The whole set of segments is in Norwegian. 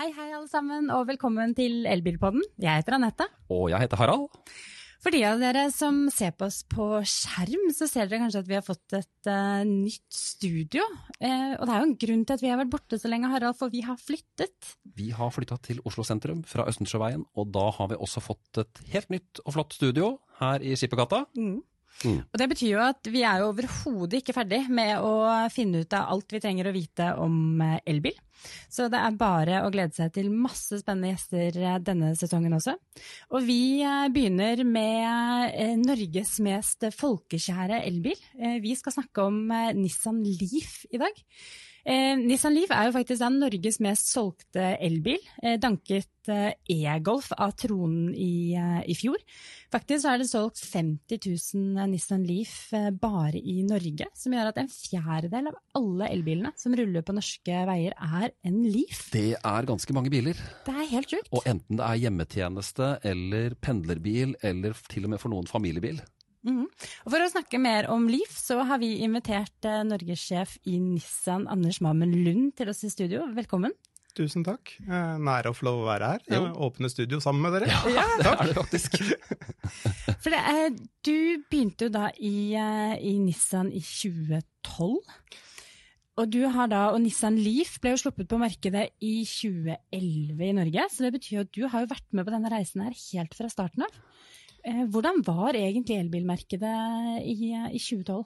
Hei, hei alle sammen, og velkommen til Elbilpodden. Jeg heter Anette. Og jeg heter Harald. For de av dere som ser på oss på skjerm, så ser dere kanskje at vi har fått et uh, nytt studio. Uh, og det er jo en grunn til at vi har vært borte så lenge, Harald, for vi har flyttet. Vi har flytta til Oslo sentrum fra Østensjøveien, og da har vi også fått et helt nytt og flott studio her i Skippergata. Mm. Mm. Og Det betyr jo at vi er jo overhodet ikke ferdig med å finne ut av alt vi trenger å vite om eh, elbil. Så det er bare å glede seg til masse spennende gjester eh, denne sesongen også. Og vi eh, begynner med Norges mest folkekjære elbil. Vi skal snakke om Nissan Leaf i dag. Eh, Nissan Leaf er jo faktisk Norges mest solgte elbil. Eh, danket eh, e-Golf av tronen i, eh, i, fjor. Faktisk er det solgt 50 000 Nissan Leaf eh, bare i Norge, som gjør at en fjerdedel av alle elbilene som ruller på norske veier, er en Leaf. Det er ganske mange biler. Det er helt sjukt. Og enten det er hjemmetjeneste eller pendlerbil, eller til og med for noen familiebil. Mm. Og For å snakke mer om Leaf, så har vi invitert eh, norgessjef i Nissan, Anders Mammen Lund, til oss i studio. Velkommen. Tusen takk. Eh, Nære å få lov å være her. Jo. Åpne studio sammen med dere. Ja, det er det faktisk. For det, eh, du begynte jo da i, eh, i, Nissan i 2012. Og, du har da, og Nissan Leaf ble jo sluppet på markedet i 2011 i Norge. Så det betyr at du har jo vært med på denne reisen her helt fra starten av. Eh, hvordan var egentlig elbilmarkedet i, i 2012?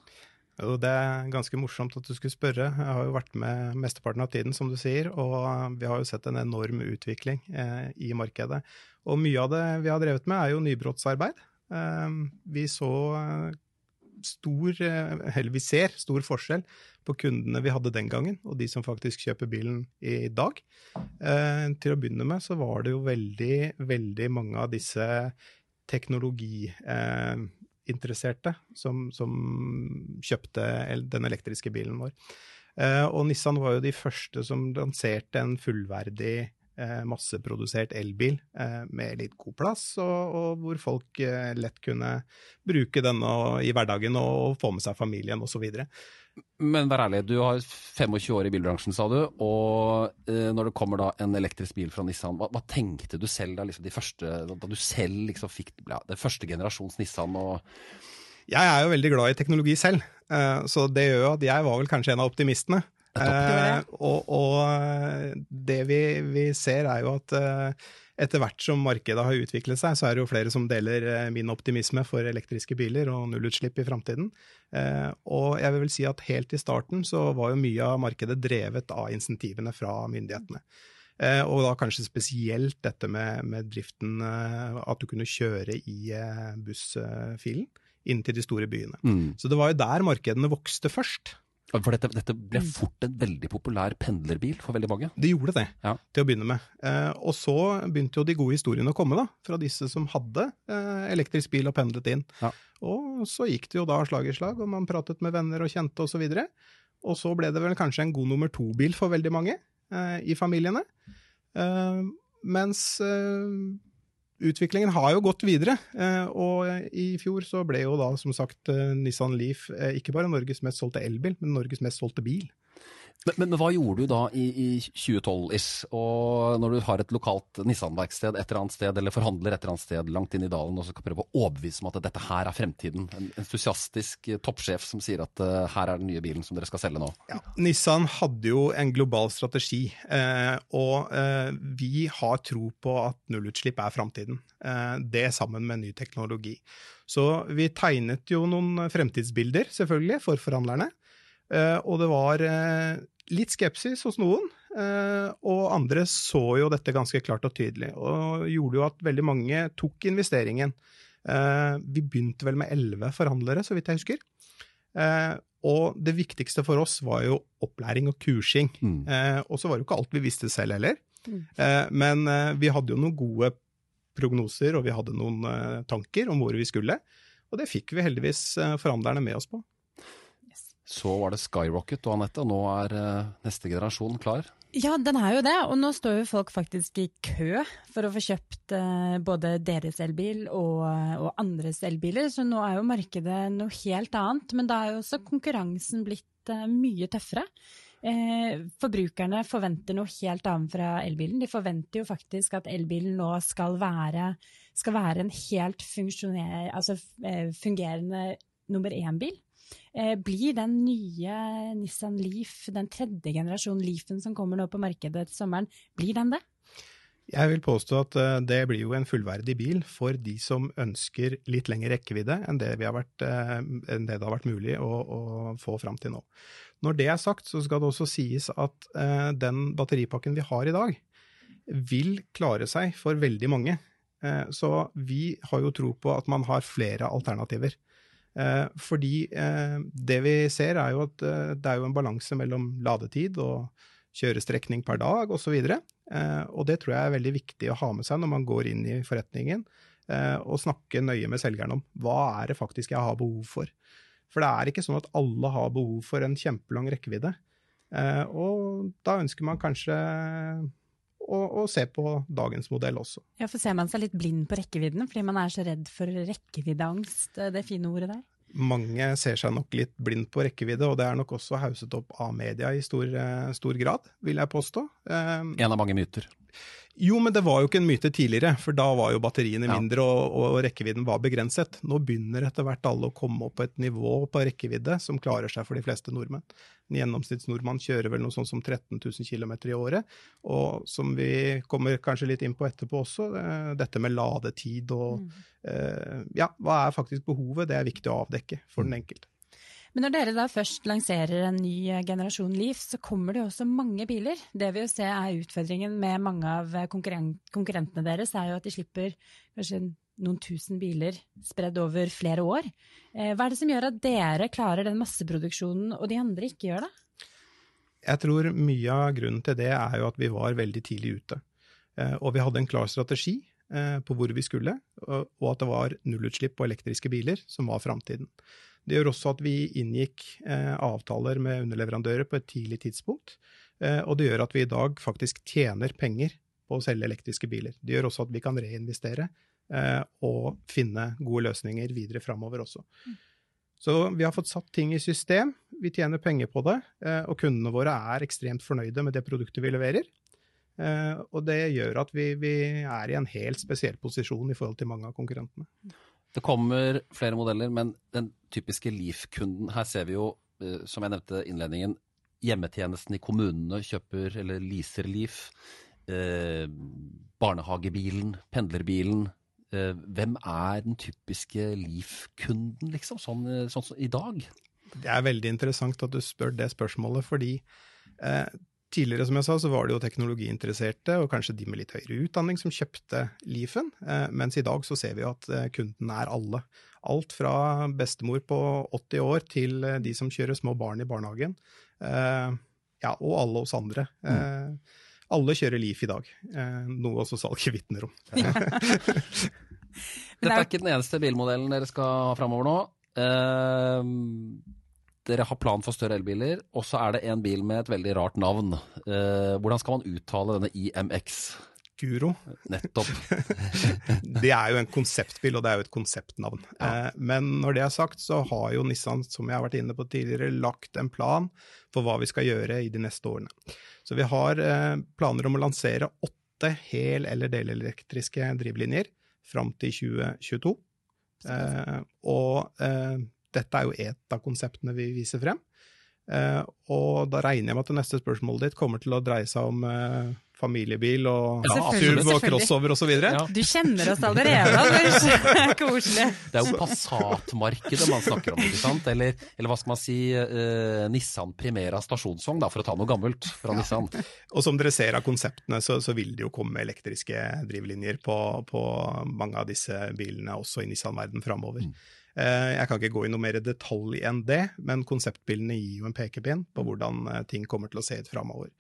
Jo, det er ganske morsomt at du skulle spørre. Jeg har jo vært med mesteparten av tiden, som du sier, og vi har jo sett en enorm utvikling eh, i markedet. Og mye av det vi har drevet med, er jo nybrottsarbeid. Eh, vi så eh, stor, eh, eller vi ser stor forskjell på kundene vi hadde den gangen, og de som faktisk kjøper bilen i dag. Eh, til å begynne med så var det jo veldig, veldig mange av disse teknologiinteresserte eh, som, som, kjøpte den elektriske bilen vår. Eh, og Nissan var jo de første som lanserte en fullverdig eh, masseprodusert elbil med litt god plass, og, og hvor folk lett kunne bruke den i hverdagen og få med seg familien osv. Men vær ærlig, du har 25 år i bilbransjen, sa du. Og eh, når det kommer da en elektrisk bil fra Nissan, hva, hva tenkte du selv da, liksom, første, da du selv liksom fikk ja, det første generasjons Nissan? og jeg er jo veldig glad i teknologi selv, eh, så det gjør jo at jeg var vel kanskje en av optimistene. Eh, og, og, eh, det vi, vi, ser er jo at eh, etter hvert som markedet har utviklet seg, så er det jo flere som deler eh, min optimisme for elektriske biler og nullutslipp i framtiden. Eh, og jeg vil vel si at helt i starten så var jo mye av markedet drevet av insentivene fra myndighetene. Eh, og da kanskje spesielt dette med, med driften, at du kunne kjøre i bussfilen inn til de store byene. Mm. Så det var jo der markedene vokste først. For dette, dette, ble mm. fort en veldig populær pendlerbil for veldig mange? Det gjorde det, ja. til å begynne med. Eh, og så begynte jo de gode historiene å komme, da, fra disse som hadde eh, elektrisk bil og pendlet inn. Ja. Og så gikk det jo da slag i slag, og man pratet med venner og kjente osv. Og, så og så ble det vel kanskje en god nummer to-bil for veldig mange eh, i familiene. Eh, mens eh, utviklingen har jo gått videre, eh, og i fjor så ble jo da som sagt eh, Nissan Leaf eh, ikke bare Norges mest solgte elbil, men Norges mest solgte bil. Men, men, men, hva gjorde du da i, i 2012-ish, og når du har et lokalt Nissan-verksted et eller annet sted, eller forhandler et eller annet sted langt inn i dalen, og så kan prøve å overbevise om at dette her er fremtiden? En entusiastisk toppsjef som sier at uh, her er den nye bilen som dere skal selge nå. Ja, Nissan hadde jo en global strategi, eh, og eh, vi har tro på at nullutslipp er fremtiden. Eh, det sammen med ny teknologi. Så vi tegnet jo noen fremtidsbilder, selvfølgelig, for forhandlerne. Eh, og det var eh, litt skepsis hos noen, eh, og andre så jo dette ganske klart og tydelig. Og gjorde jo at veldig mange tok investeringen. Vi begynte vel med elleve forhandlere, så vidt jeg husker. Og det viktigste for oss var jo opplæring og kursing. Mm. Og så var det jo ikke alt vi visste selv heller. Mm. Men vi hadde jo noen gode prognoser, og vi hadde noen tanker om hvor vi skulle. Og det fikk vi heldigvis forhandlerne med oss på. Så var det Skyrocket og Anette, og nå er uh, neste generasjon klar? Ja, den er jo det, og nå står jo folk faktisk i kø for å få kjøpt uh, både deres elbil og, og, andres elbiler, så nå er jo markedet noe helt annet. Men da er jo også konkurransen blitt uh, mye tøffere. eh, forbrukerne forventer noe helt annet fra elbilen. De forventer jo faktisk at elbilen nå skal være, skal være en helt altså, eh, fungerende nummer én-bil. Eh, blir den nye Nissan Leaf, den tredje generasjonen Leafen som kommer nå på markedet til sommeren, blir den det? Jeg vil påstå at eh, det blir jo en fullverdig bil for de som ønsker litt lengre rekkevidde enn det, vært, eh, enn det, det har vært mulig å, å, få fram til nå. Når det er sagt, så skal det også sies at den batteripakken vi har i dag, vil klare seg for veldig mange. Så vi har jo tro på at man har flere alternativer. Eh, fordi eh, det vi ser er jo at det er jo en balanse mellom ladetid og kjørestrekning per dag osv. Og, eh, og det tror jeg er veldig viktig å ha med seg når man går inn i forretningen eh, og snakke nøye med selgeren om hva er det faktisk jeg har behov for. For det er ikke sånn at alle har behov for en kjempelang rekkevidde. Eh, og da ønsker man kanskje å, og, se på dagens modell også. Ja, for Ser man seg litt blind på rekkevidden fordi man er så redd for rekkeviddeangst, det fine ordet der? mange ser seg nok litt blind på rekkevidde, og det er nok også hauset opp av media i stor, eh, stor grad, vil jeg påstå. Um, en av mange myter. Jo, men det var jo ikke en myte tidligere, for da var jo batteriene ja. mindre og, og, rekkevidden var begrenset. Nå begynner etter hvert alle å komme opp på et nivå på rekkevidde som klarer seg for de fleste nordmenn. En gjennomsnittsnordmann kjører vel noe sånt som 13 000 km i året. Og som vi kommer kanskje litt inn på etterpå også, eh, dette med ladetid og mm. eh, Ja, hva er faktisk behovet? Det er viktig å avdekke for den enkelte. Men når dere da først lanserer en ny generasjon Leaf, så kommer det jo også mange biler. Det vi jo ser er utfordringen med mange av konkurrentene deres, er jo at de slipper kanskje noen tusen biler spredd over flere år. Eh, hva er det som gjør at dere klarer den masseproduksjonen, og de andre ikke gjør det? Jeg tror mye av grunnen til det er jo at vi var veldig tidlig ute. Eh, og vi hadde en klar strategi eh, på hvor vi skulle, og at det var nullutslipp på elektriske biler som var framtiden. Det gjør også at vi inngikk eh, avtaler med underleverandører på et tidlig tidspunkt. Eh, og det gjør at vi i dag faktisk tjener penger på å selge elektriske biler. Det gjør også at vi kan reinvestere eh, og finne gode løsninger videre framover også. Mm. Så vi har fått satt ting i system, vi tjener penger på det, eh, og kundene våre er ekstremt fornøyde med det produktet vi leverer. Og det gjør at vi, vi er i en helt spesiell posisjon i forhold til mange av konkurrentene. Det kommer flere modeller, men den typiske Leaf-kunden Her ser vi jo, eh, som jeg nevnte i innledningen, hjemmetjenesten i kommunene kjøper eller leaser Leaf. Eh, barnehagebilen, pendlerbilen. Eh, hvem er den typiske Leaf-kunden, liksom, sånn, eh, sånn, sånn, i dag? Det er veldig interessant at du spør det spørsmålet, fordi eh, Tidligere som jeg sa, så var det jo teknologiinteresserte og kanskje de med litt høyere utdanning som kjøpte Leafen, eh, mens i dag så ser vi at eh, kunden er alle. Alt fra bestemor på 80 år til eh, de som kjører små barn i barnehagen. Ja, og alle oss andre. Mm. Alle kjører Leaf i dag, noe også salget vitner om. Dette er ikke den eneste bilmodellen dere skal ha framover nå dere har plan for større elbiler, og så er det en bil med et veldig rart navn. Eh, hvordan skal man uttale denne IMX? Guro. Nettopp. det er jo en konseptbil, og det er jo et konseptnavn. Ja. Eh, men når det er sagt, så har jo Nissan, som jeg har vært inne på tidligere, lagt en plan for hva vi skal gjøre i de neste årene. Så vi har eh, planer om å lansere åtte hel- eller delelektriske drivlinjer fram til 2022. Eh, og eh, dette er jo et av konseptene vi viser frem. Uh, og da regner jeg med at det neste spørsmålet ditt kommer til å dreie seg om uh, familiebil og ja, SUV og crossover osv. Ja. Du kjenner oss allerede, Anders. Koselig. Det er jo Passat-markedet man snakker om, ikke sant? Eller, eller hva skal man si, uh, Nissan Primera stasjonsvogn, da, for å ta noe gammelt fra ja. Nissan. Og som dere ser av konseptene, så, så vil det jo komme elektriske drivlinjer på, på, mange av disse bilene, også i Nissan-verden framover. Mm. Eh, jeg kan ikke gå i noe mer detalj enn det, men konseptbildene gir jo en pekepinn på hvordan eh, ting kommer til å se ut framover.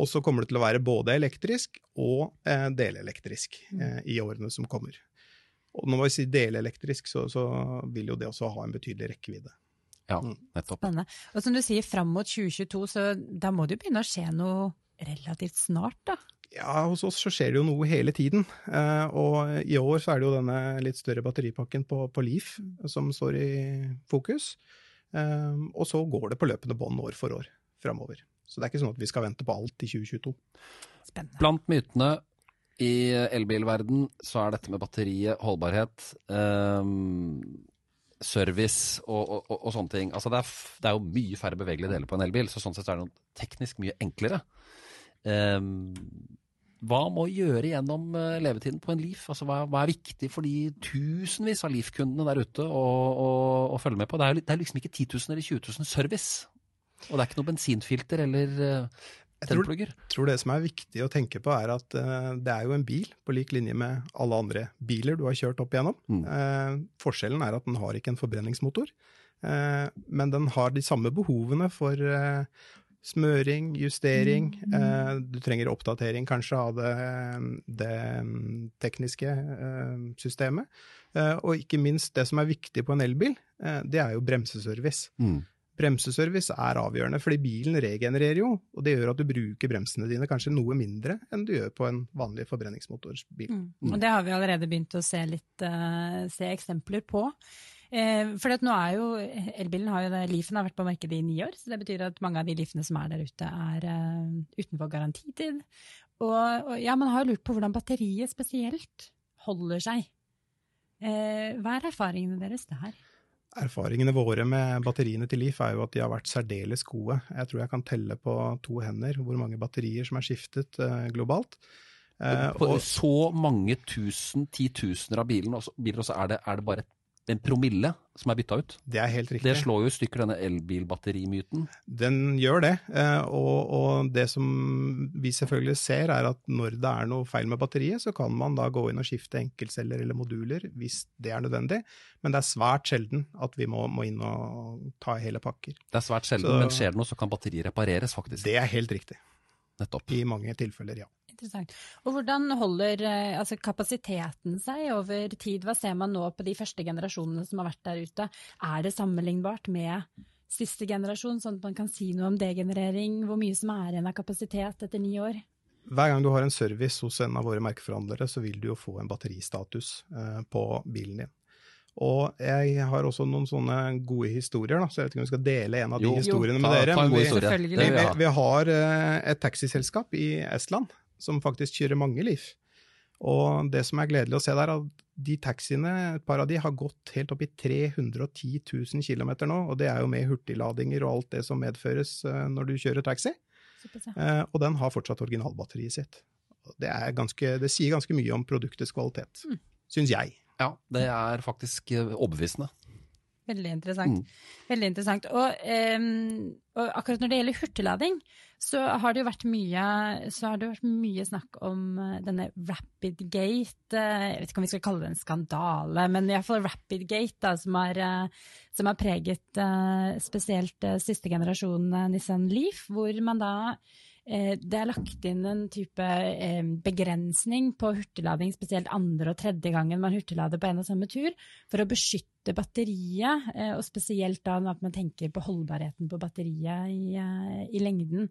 Og så kommer det til å være både elektrisk og eh, delelektrisk mm. i årene som kommer. Og når vi sier delelektrisk, så, så vil jo det også ha en betydelig rekkevidde. Ja, mm. nettopp. Spennende. Og som du sier, fram mot 2022, så da må det jo begynne å skje noe relativt snart, da? Ja, hos oss så skjer det jo noe hele tiden. Eh, og i år så er det jo denne litt større batteripakken på, på Leaf som står i fokus. Eh, og så går det på løpende bånd år for år framover. Så det er ikke sånn at vi skal vente på alt i 2022. Spennende. Blant mytene i elbilverden så er dette med batteriet, holdbarhet, ehm, service og, og, og, sånne ting. Altså det, er, det er jo mye færre bevegelige deler på en elbil, så sånn sett er det noe teknisk mye enklere. Ehm, hva må gjøre gjennom eh, levetiden på en Leaf? Altså hva, hva er viktig for de tusenvis av Leaf-kundene der ute å, å, å følge med på? Det er, det er liksom ikke 10 000 eller 20 000 service. Og det er ikke noe bensinfilter eller uh, Jeg tror, tror det som er viktig å tenke på, er at uh, det er jo en bil på lik linje med alle andre biler du har kjørt opp igjennom. Mm. Uh, forskjellen er at den har ikke en forbrenningsmotor, eh, men den har de samme behovene for eh, smøring, justering. Eh, du trenger oppdatering kanskje av det, det mm, tekniske eh, systemet. Eh, og ikke minst det som er viktig på en elbil, eh, det er jo bremseservice. Mm. Bremseservice er avgjørende, fordi bilen regenererer jo, og det gjør at du bruker bremsene dine kanskje noe mindre enn du gjør på en vanlig forbrenningsmotorbil. Mm. Og det har vi allerede begynt å se litt eh, se eksempler på. Eh, for at nå er jo, elbilen har jo det, Leafen har vært på markedet i ni år, så det betyr at mange av de Leafene som er der ute, er eh, utenfor garantitid. Og, og ja, man har jo lurt på hvordan batteriet spesielt holder seg. Eh, hva er erfaringene deres der? Erfaringene våre med batteriene til Leaf er jo at de har vært særdeles gode. Jeg tror jeg kan telle på to hender hvor mange batterier som er skiftet globalt. Eh, På og så mange tusen, titusener av bilen, også, biler, og så er det, er det bare en promille som er bytta ut. det er helt riktig. Det slår jo i stykker denne elbilbatterimyten. Den gjør det, eh, og, og det som vi selvfølgelig ser er at når det er noe feil med batteriet, så kan man da gå inn og skifte enkeltceller eller moduler hvis det er nødvendig, men det er svært sjelden at vi må, må inn og ta hele pakker. Det er svært sjelden, Så- men skjer det noe, så kan batteriet repareres, faktisk. Det er helt riktig. Nettopp. I mange tilfeller, ja. Interessant. Og hvordan holder eh, altså, kapasiteten seg over tid? Hva ser man nå på de første generasjonene som har vært der ute? Er det sammenlignbart med siste generasjon, sånn at man kan si noe om degenerering? Hvor mye som er igjen av kapasitet etter ni år? Hver gang du har en service hos en av våre merkeforhandlere, så vil du jo få en batteristatus eh, på bilen din. Og jeg har også noen sånne gode historier, da, så jeg vet ikke om vi skal dele en av de Jo. historiene Ta- med dere. ta en god vi, historie. Vi, vi, vi har eh, et taxiselskap i Estland som faktisk kjører mange liv. Og det som er gledelig å se der, er at de taxiene, et par av de, har gått helt opp i 310 000 km nå, og det er jo med hurtigladinger og alt det som medføres eh, når du kjører taxi. Eh, og den har fortsatt originalbatteriet sitt. Det, er ganske, det sier ganske mye om produktets kvalitet, Mm. syns jeg. Ja, det er faktisk eh, overbevisende. Veldig interessant. Mm. Veldig interessant. Og, um, og akkurat når det gjelder hurtiglading, så har det jo vært mye, vært mye snakk om eh, denne Rapidgate. Gate, Jeg vet ikke om vi skal kalle det en skandale, men iallfall Rapidgate, da, som har, eh, som har preget eh, spesielt eh, siste generasjon eh, Nissan Leaf, hvor man da eh, det er lagt inn en type eh, begrensning på hurtiglading, spesielt andre og tredje gangen man hurtiglader på en og samme tur, for å beskytte batteriet, eh, og spesielt da at man tenker på holdbarheten på batteriet i, eh, i lengden.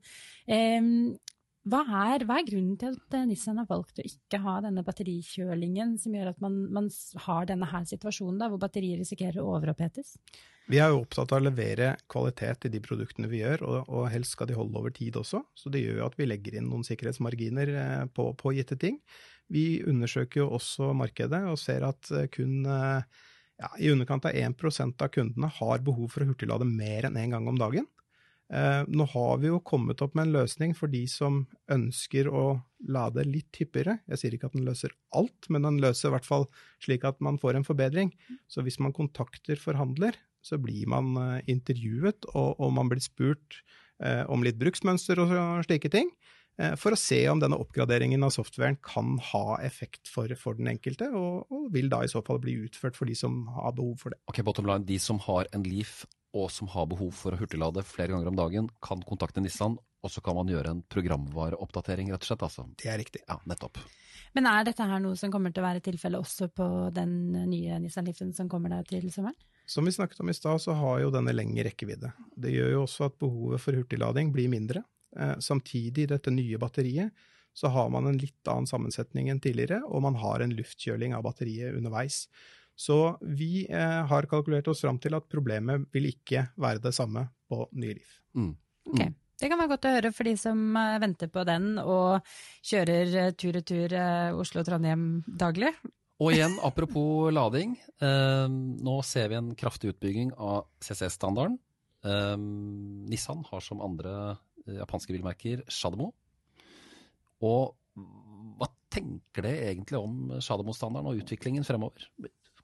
Hva er, hva er grunnen til at eh, Nissan har valgt å ikke ha denne batterikjølingen, som gjør at man, man har denne her situasjonen, da, hvor batteriet risikerer å overopphetes? Vi er jo opptatt av å levere kvalitet i de produktene vi gjør, og, og helst skal de holde over tid også. Så det gjør jo at vi legger inn noen sikkerhetsmarginer eh, på, på gitte ting. Vi undersøker jo også markedet og ser at eh, kun ja, i underkant av 1% av kundene har behov for å hurtiglade mer enn én en gang om dagen. Eh, nå har vi jo kommet opp med en løsning for de som ønsker å lade litt hyppigere. Jeg sier ikke at den løser alt, men den løser i hvert fall slik at man får en forbedring. Så hvis man kontakter forhandler, så blir man eh, intervjuet, og, og man blir spurt eh, om litt bruksmønster og, slike ting, eh, for å se om denne oppgraderingen av softwaren kan ha effekt for, for den enkelte, og, og vil da i så fall bli utført for de som har behov for det. Ok, bottom line, De som har en Leaf og som har behov for å hurtiglade flere ganger om dagen, kan kontakte Nissan, og så kan man gjøre en programvareoppdatering, rett og slett. altså. Det er riktig. Ja, nettopp. Men er dette her noe som kommer til å være tilfellet også på den nye Nissan Leafen som kommer der til sommeren? Som vi snakket om i stad, så har jo denne lengre rekkevidde. Det gjør jo også at behovet for hurtiglading blir mindre. Eh, samtidig, i dette nye batteriet, så har man en litt annen sammensetning enn tidligere, og man har en luftkjøling av batteriet underveis. Så vi eh, har kalkulert oss fram til at problemet vil ikke være det samme på nye Liv. Mm. Mm. Det kan være godt å høre for de som eh, venter på den og kjører eh, tur-retur tur Oslo-Trondheim daglig. Og igjen, apropos lading. Eh, nå ser vi en kraftig utbygging av CC-standarden. Eh, Nissan har som andre eh, japanske bilmerker Shademo. Og hva tenker dere egentlig om Shademo-standarden og utviklingen fremover?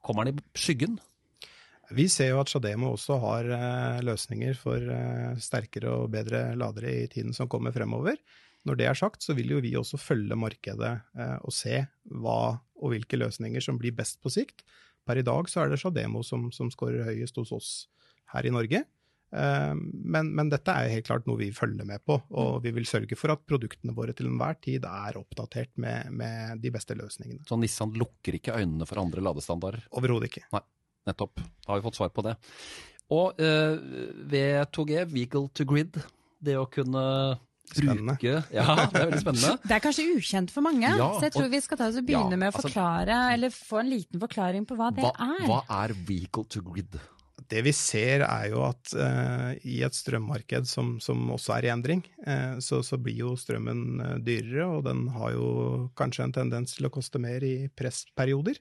Kommer den i skyggen? Vi ser jo at Shademo også har eh, løsninger for eh, sterkere og bedre ladere i tiden som kommer fremover. Når det er sagt, så vil jo vi også følge markedet eh, og se hva og hvilke løsninger som blir best på sikt. Per i dag så er det Shademo som, som scorer høyest hos oss her i Norge. Eh, men, men, dette er helt klart noe vi følger med på, og vi vil sørge for at produktene våre til enhver tid er oppdatert med, med de beste løsningene. Så Nissan lukker ikke øynene for andre ladestandarder? Overhodet ikke. Nei. Nettopp. Da har vi fått svar på det. Og eh, V2G, Vehicle to Grid, det å kunne Spennende. bruke Ja, det er veldig spennende. Det er kanskje ukjent for mange, Ja, så jeg tror og- vi skal ta oss og begynne Ja, med å altså- forklare, eller få en liten forklaring på hva det Hva, er. hva er Vehicle to Grid? Det vi ser er jo at eh, i et strømmarked som, som også er i endring, eh, så, så blir jo strømmen eh, dyrere, og den har jo kanskje en tendens til å koste mer i pressperioder.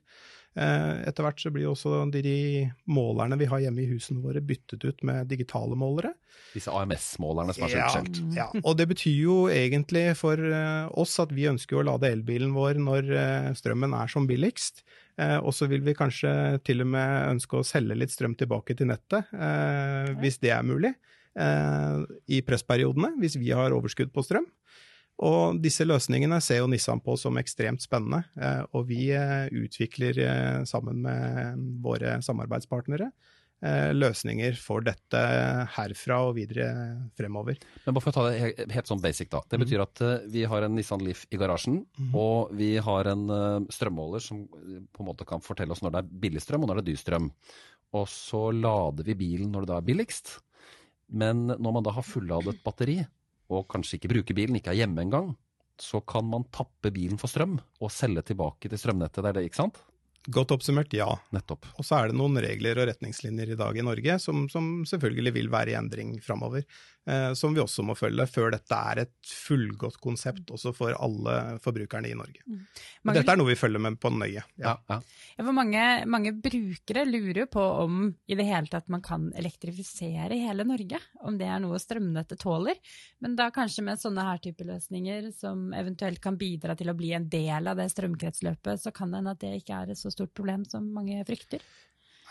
Eh, etter hvert så blir også de, de målerne vi har hjemme i husene våre byttet ut med digitale målere. Disse AMS-målerne som er så Ja, utskjelt. ja, og det betyr jo egentlig for oss at vi ønsker å lade elbilen vår når strømmen er som billigst. Eh, og så vil vi kanskje til og med ønske å selge litt strøm tilbake til nettet, eh, hvis det er mulig, eh, i pressperiodene, hvis vi har overskudd på strøm. Og disse løsningene ser jo Nissan på som ekstremt spennende, eh, og vi utvikler sammen med våre samarbeidspartnere løsninger for dette herfra og videre fremover. Men bare for å ta det helt, helt sånn basic, da. Det betyr at eh, vi har en Nissan Leaf i garasjen, og vi har en eh, strømmåler som eh, på en måte kan fortelle oss når det er billig strøm og når det er dyr strøm. Og så lader vi bilen når det da er billigst. Men når man da har fulladet batteri, og kanskje ikke bruker bilen, ikke er hjemme engang, så kan man tappe bilen for strøm og selge tilbake til strømnettet. Det er det, ikke sant? Godt oppsummert, ja. Nettopp. Og så er det noen regler og retningslinjer i dag i Norge som, som selvfølgelig vil være i endring framover, som vi også må følge før dette er et fullgodt konsept også for alle forbrukerne i Norge. Men Mange- Dette er noe vi følger med på nøye. Ja, ja. Ja, for mange, mange brukere lurer på om i det hele tatt man kan elektrifisere hele Norge. Om det er noe strømnettet tåler. Men da kanskje med sånne her type løsninger som eventuelt kan bidra til å bli en del av det strømkretsløpet, så kan det hende at det ikke er et så stort problem som mange frykter.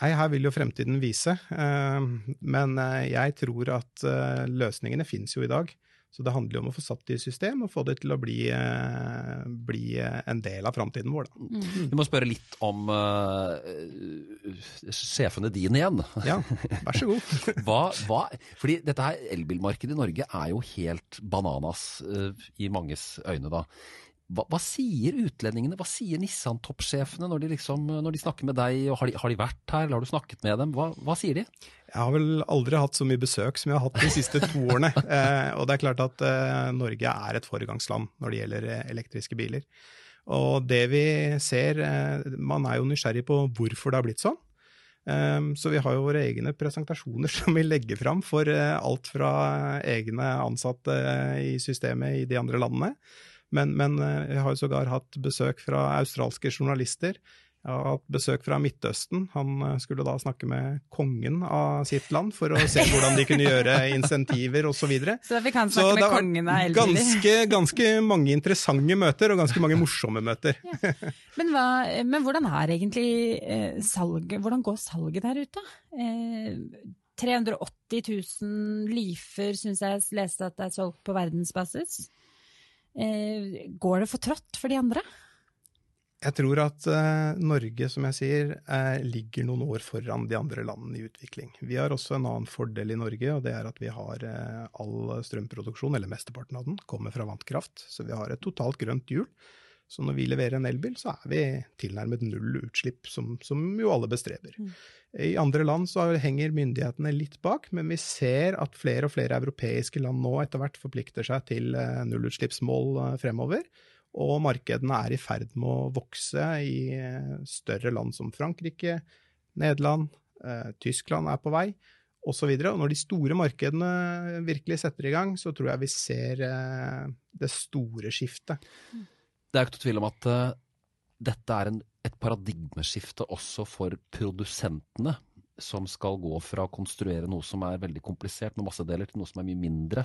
Nei, her vil jo fremtiden vise, eh, men eh, jeg tror at eh, løsningene finnes jo i dag. Så det handler jo om å få satt det i system og få det til å bli, bli en del av framtiden vår. Da. Vi må spørre litt om uh, sjefene dine igjen. Ja, vær så god. Hva, hva, fordi dette her elbilmarkedet i Norge er jo helt bananas uh, i manges øyne, da. Hva, hva sier utlendingene, hva sier Nissan-toppsjefene når, de liksom, når de snakker med deg? og Har de, har de vært her, eller har du snakket med dem? Hva, hva sier de? Jeg har vel aldri hatt så mye besøk som jeg har hatt de siste to årene. Eh, og det er klart at eh, Norge er et foregangsland når det gjelder eh, elektriske biler. Og det vi ser, eh, man er jo nysgjerrig på hvorfor det har blitt sånn. Eh, så vi har jo våre egne presentasjoner som vi legger fram for eh, alt fra egne ansatte eh, i systemet i de andre landene. Men, men eh, jeg har jo sågar hatt besøk fra australske journalister. Jeg har hatt besøk fra Midtøsten. Han eh, skulle da snakke med kongen av sitt land for å se hvordan de kunne gjøre insentiver osv. Så, videre. Så vi kan han snakke så med kongen av vært ganske, ganske mange interessante møter, og ganske mange morsomme møter. Men, hva, men hvordan er egentlig eh, salget, hvordan går salget der ute? Eh, 380 000 lifer syns jeg leste at det er solgt på verdensbasis. Eh, går det for trått for de andre? Jeg tror at eh, Norge, som jeg sier, eh, ligger noen år foran de andre landene i utvikling. Vi har også en annen fordel i Norge, og det er at vi har all strømproduksjon, eller mesteparten av den, kommer fra vannkraft. Så vi har et totalt grønt hjul. Så når vi leverer en elbil, så er vi tilnærmet null utslipp, som, som jo alle bestreber. I andre land så henger myndighetene litt bak, men vi ser at flere og flere europeiske land nå etter hvert forplikter seg til eh, nullutslippsmål eh, fremover. Og markedene er i ferd med å vokse i eh, større land som Frankrike, Nederland, Tyskland er på vei. osv. Og, og når de store markedene virkelig setter i gang, så tror jeg vi ser det store skiftet. Det er ikke noe tvil om at uh, dette er en, et paradigmeskifte også for produsentene, som skal gå fra å konstruere noe som er veldig komplisert med masse deler, til noe som er mye mindre.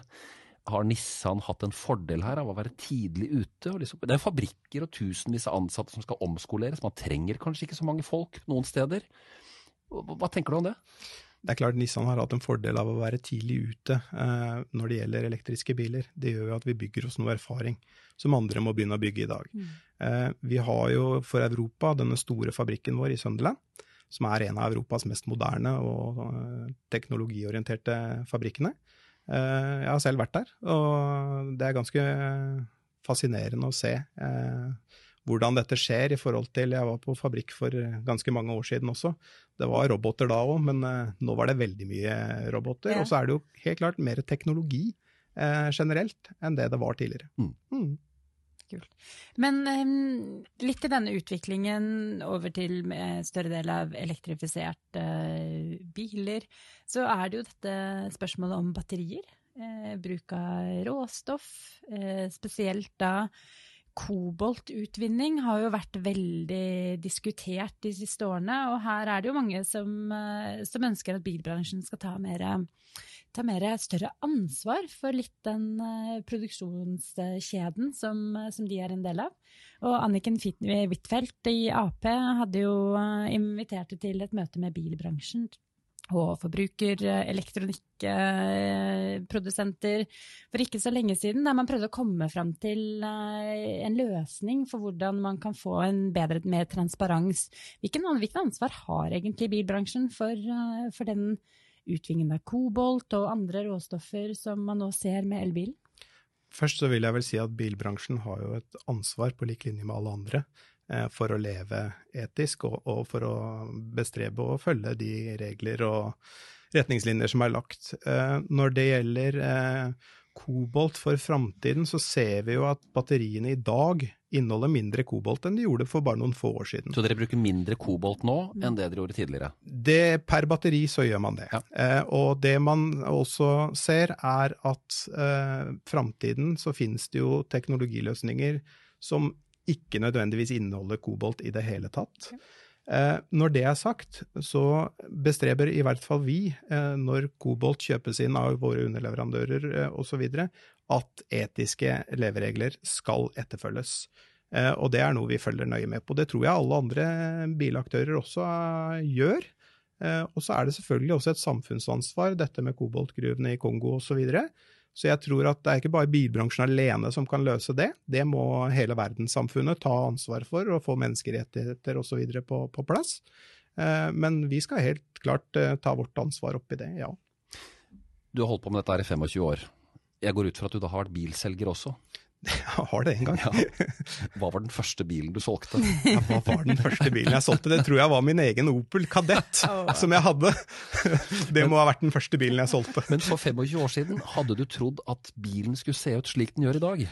Har Nissan hatt en fordel her av å være tidlig ute? Liksom, det er fabrikker og tusenvis av ansatte som skal omskoleres. Man trenger kanskje ikke så mange folk noen steder. Hva tenker du om det? Det er klart Nissan har hatt en fordel av å være tidlig ute eh, når det gjelder elektriske biler. Det gjør jo at vi bygger oss noe erfaring som andre må begynne å bygge i dag. Mm. Eh, vi har jo for Europa denne store fabrikken vår i Sunderland, som er en av Europas mest moderne og eh, teknologiorienterte fabrikkene. Eh, jeg har selv vært der, og det er ganske fascinerende å se eh, hvordan dette skjer i forhold til Jeg var på fabrikk for ganske mange år siden også. Det var roboter da òg, men uh, nå var det veldig mye roboter. Ja. Og så er det jo helt klart mer teknologi eh, generelt enn det det var tidligere. Mm. Mm. Kult. Men um, litt i denne utviklingen over til større del av elektrifiserte uh, biler, så er det jo dette spørsmålet om batterier. bruk av råstoff, spesielt da Koboltutvinning har jo vært veldig diskutert de siste årene, og her er det jo mange som, eh, som ønsker at bilbransjen skal ta mer, ta mer, større ansvar for litt den uh, produksjonskjeden som, som, de er en del av. Og Anniken Huitfeldt i Ap hadde jo uh, invitert til et møte med bilbransjen og forbrukerelektronikkprodusenter for ikke så lenge siden, der man prøvde å komme fram til eh, en løsning for hvordan man kan få en bedre, mer transparens. Hvilken, ansvar har egentlig bilbransjen for, eh, for den utvingen av kobolt og andre råstoffer som man nå ser med elbilen? Først så vil jeg vel si at bilbransjen har jo et ansvar på lik linje med alle andre Eh, for å leve etisk, og, og, for å bestrebe og følge de regler og retningslinjer som er lagt. Eh, når det gjelder eh, kobolt for framtiden, så ser vi jo at batteriene i dag inneholder mindre kobolt enn de gjorde for bare noen få år siden. Så dere bruker mindre kobolt nå enn det dere gjorde tidligere? Det, per batteri så gjør man det. Ja. Eh, og det man også ser, er at eh, framtiden så finnes det jo teknologiløsninger som ikke nødvendigvis inneholder kobolt i det hele tatt. Eh, når det er sagt, så bestreber i hvert fall vi, eh, når kobolt kjøpes inn av våre underleverandører eh, osv., at etiske leveregler skal etterfølges. Eh, og det er noe vi følger nøye med på. Det tror jeg alle andre bilaktører også eh, gjør. Eh, og så er det selvfølgelig også et samfunnsansvar, dette med koboltgruvene i Kongo osv. Så jeg tror at det er ikke bare bilbransjen alene som kan løse det. Det må hele verdenssamfunnet ta ansvar for og få menneskerettigheter osv. På, på plass. Eh, men vi skal helt klart eh, ta vårt ansvar oppi det, ja. Du har holdt på med dette her i 25 år. Jeg går ut fra at du da har vært bilselger også? Jeg har det en gang. Ja. Hva var den første bilen du solgte? Ja, hva var den første bilen jeg solgte? Det tror jeg var min egen Opel Kadett oh. som jeg hadde. Det må ha vært den første bilen jeg solgte. Men for 25 år siden, hadde du trodd at bilen skulle se ut slik den gjør i dag?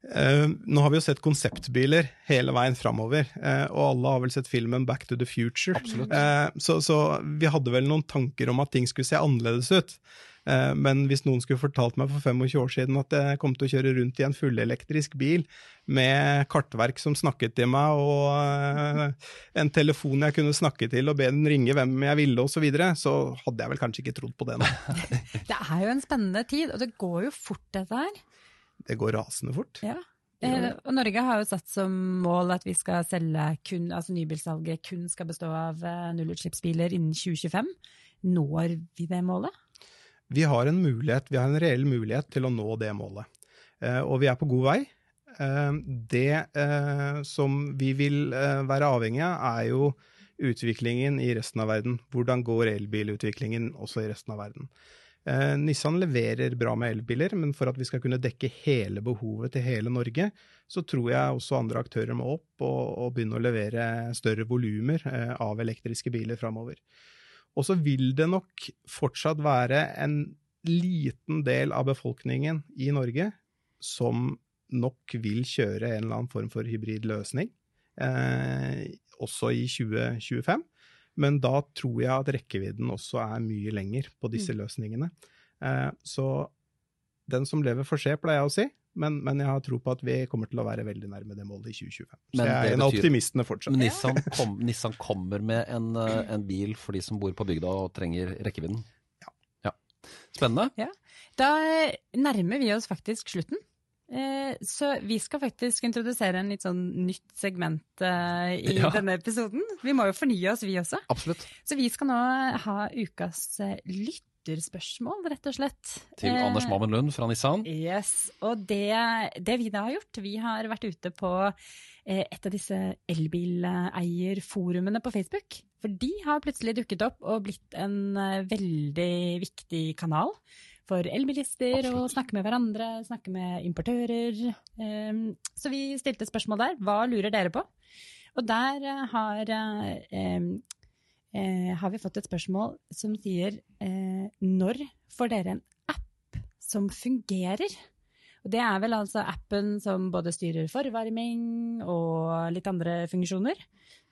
Uh, nå har vi jo sett konseptbiler hele veien framover, uh, og alle har vel sett filmen Back to the Future. Uh, så, så, vi hadde vel noen tanker om at ting skulle se annerledes ut. Eh, men hvis noen skulle fortalt meg for 25 år siden at jeg kom til å kjøre rundt i en fullelektrisk bil med kartverk som snakket til meg, og eh, en telefon jeg kunne snakke til og be den ringe hvem jeg ville osv., så, videre, så hadde jeg vel kanskje ikke trodd på det nå. det er jo en spennende tid, og det går jo fort dette her. Det går rasende fort. Ja. Eh, og Norge har jo satt som mål at vi skal selge kun, altså nybilsalget kun skal bestå av nullutslippsbiler innen 2025. Når vi det målet? Vi har en mulighet, vi har en reell mulighet til å nå det målet. Eh, og vi er på god vei. Eh, det eh, som vi vil være avhengig av, er jo utviklingen i resten av verden. Hvordan går elbilutviklingen også i resten av verden? Nissan leverer bra med elbiler, men for at vi skal kunne dekke hele behovet til hele Norge, så tror jeg også andre aktører må opp og, og begynne å levere større volumer av elektriske biler framover. Og så vil det nok fortsatt være en liten del av befolkningen i Norge som nok vil kjøre en eller annen form for hybrid løsning, eh, også i 2025. Men da tror jeg at rekkevidden også er mye lenger på disse løsningene. Eh, så den som lever får se, pleier jeg å si. Men, men jeg har tro på at vi kommer til å være veldig nærme det målet i 2025. Så Men jeg er en av optimistene fortsatt. Men Nissan, kom, Nissan kommer med en, eh, en bil for de som bor på bygda og trenger rekkevidden? Ja. Spennende. Da nærmer vi oss faktisk slutten. Eh, Så vi skal faktisk introdusere en litt sånn nytt segment eh, i Ja. denne episoden. Vi må jo fornye oss, vi også. Absolutt. Så vi skal nå ha ukas eh, lytterspørsmål, rett og slett. Til Eh, Anders Mammen Lund fra Nissan. Yes, og det, det vi da har gjort, vi har vært ute på eh, et av disse elbileierforumene på Facebook. For de har plutselig dukket opp og blitt en eh, veldig viktig kanal for elbilister Absolutt. snakke med hverandre, snakke med importører. Eh, Så vi stilte spørsmål der. Hva lurer dere på? Og der eh, har, eh, har vi fått et spørsmål som sier eh, når får dere en app som fungerer? Og det er vel altså appen som både styrer forvarming og litt andre funksjoner.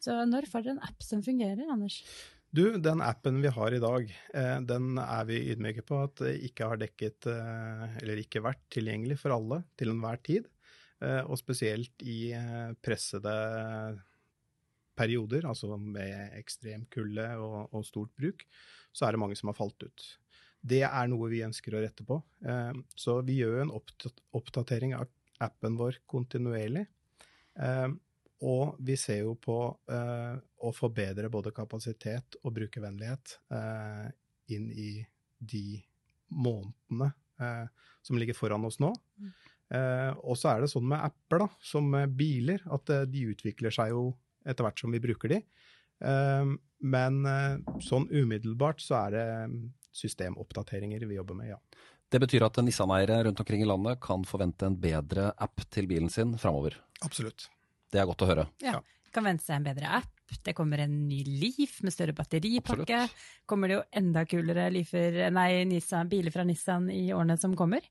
Så når får dere en app som fungerer, Anders? Du, den appen vi har i dag, eh, den er vi ydmyke på at ikke har dekket, eh, eller ikke vært tilgjengelig for alle til enhver tid. Eh, og spesielt i pressede perioder, altså med ekstrem kulde og, og stort bruk, så er det mange som har falt ut. Det er noe vi ønsker å rette på. Eh, så vi gjør en oppdatering av appen vår kontinuerlig. Eh, og vi ser jo på eh, å forbedre både kapasitet og brukervennlighet inn i de månedene som ligger foran oss nå. Mm. Og så er det sånn med apper, da, som biler, at de utvikler seg jo etter hvert som vi bruker de. Eh, men eh, sånn umiddelbart så er det mm, systemoppdateringer vi jobber med, ja. Det betyr at Nissan-eiere rundt omkring i landet kan forvente en bedre app til bilen sin framover. Absolutt. Det er godt å høre. Ja. Kan vente seg en bedre app. Det kommer en ny Leaf med større batteripakke. Absolutt. Kommer det jo enda kulere Leafer, nei, Nissan, biler fra Nissan i årene som kommer.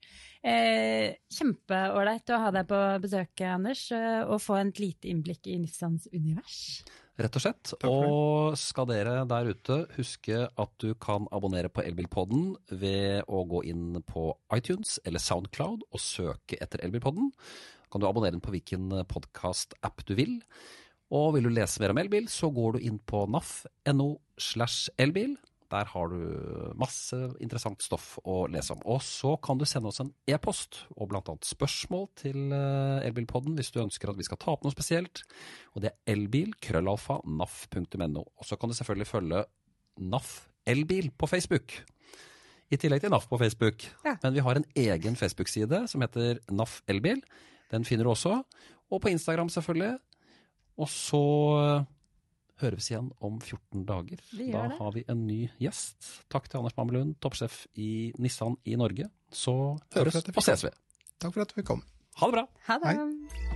Eh, Kjempeålreit å ha deg på besøk, Anders, eh, og få et lite innblikk i Nissans univers. Rett og slett. Og skal dere der ute huske at du kan abonnere på Elbilpodden ved å gå inn på iTunes eller Soundcloud og søke etter Elbilpodden. Kan du abonnere den på hvilken podkast-app du vil. Og vil du lese mer om elbil, så går du inn på naf.no slash elbil. Der har du masse interessant stoff å lese om. Og så kan du sende oss en e-post og bl.a. spørsmål til eh, Elbilpodden hvis du ønsker at vi skal ta opp noe spesielt. Og det er elbil, krøllalfa, naf.no. Og så kan du selvfølgelig følge NAF Elbil på Facebook. I tillegg til NAF på Facebook. Ja. Men vi har en egen Facebook-side som heter NAF Elbil. Den finner du også. Og på Instagram, selvfølgelig. Og så eh, høres vi igjen om 14 dager. Da det. har vi en ny gjest. Takk til Anders Mammelund, toppsjef i Nissan i Norge. Så høres og ses vi. Takk for at du kom. Ha det bra! Ha det! Hei.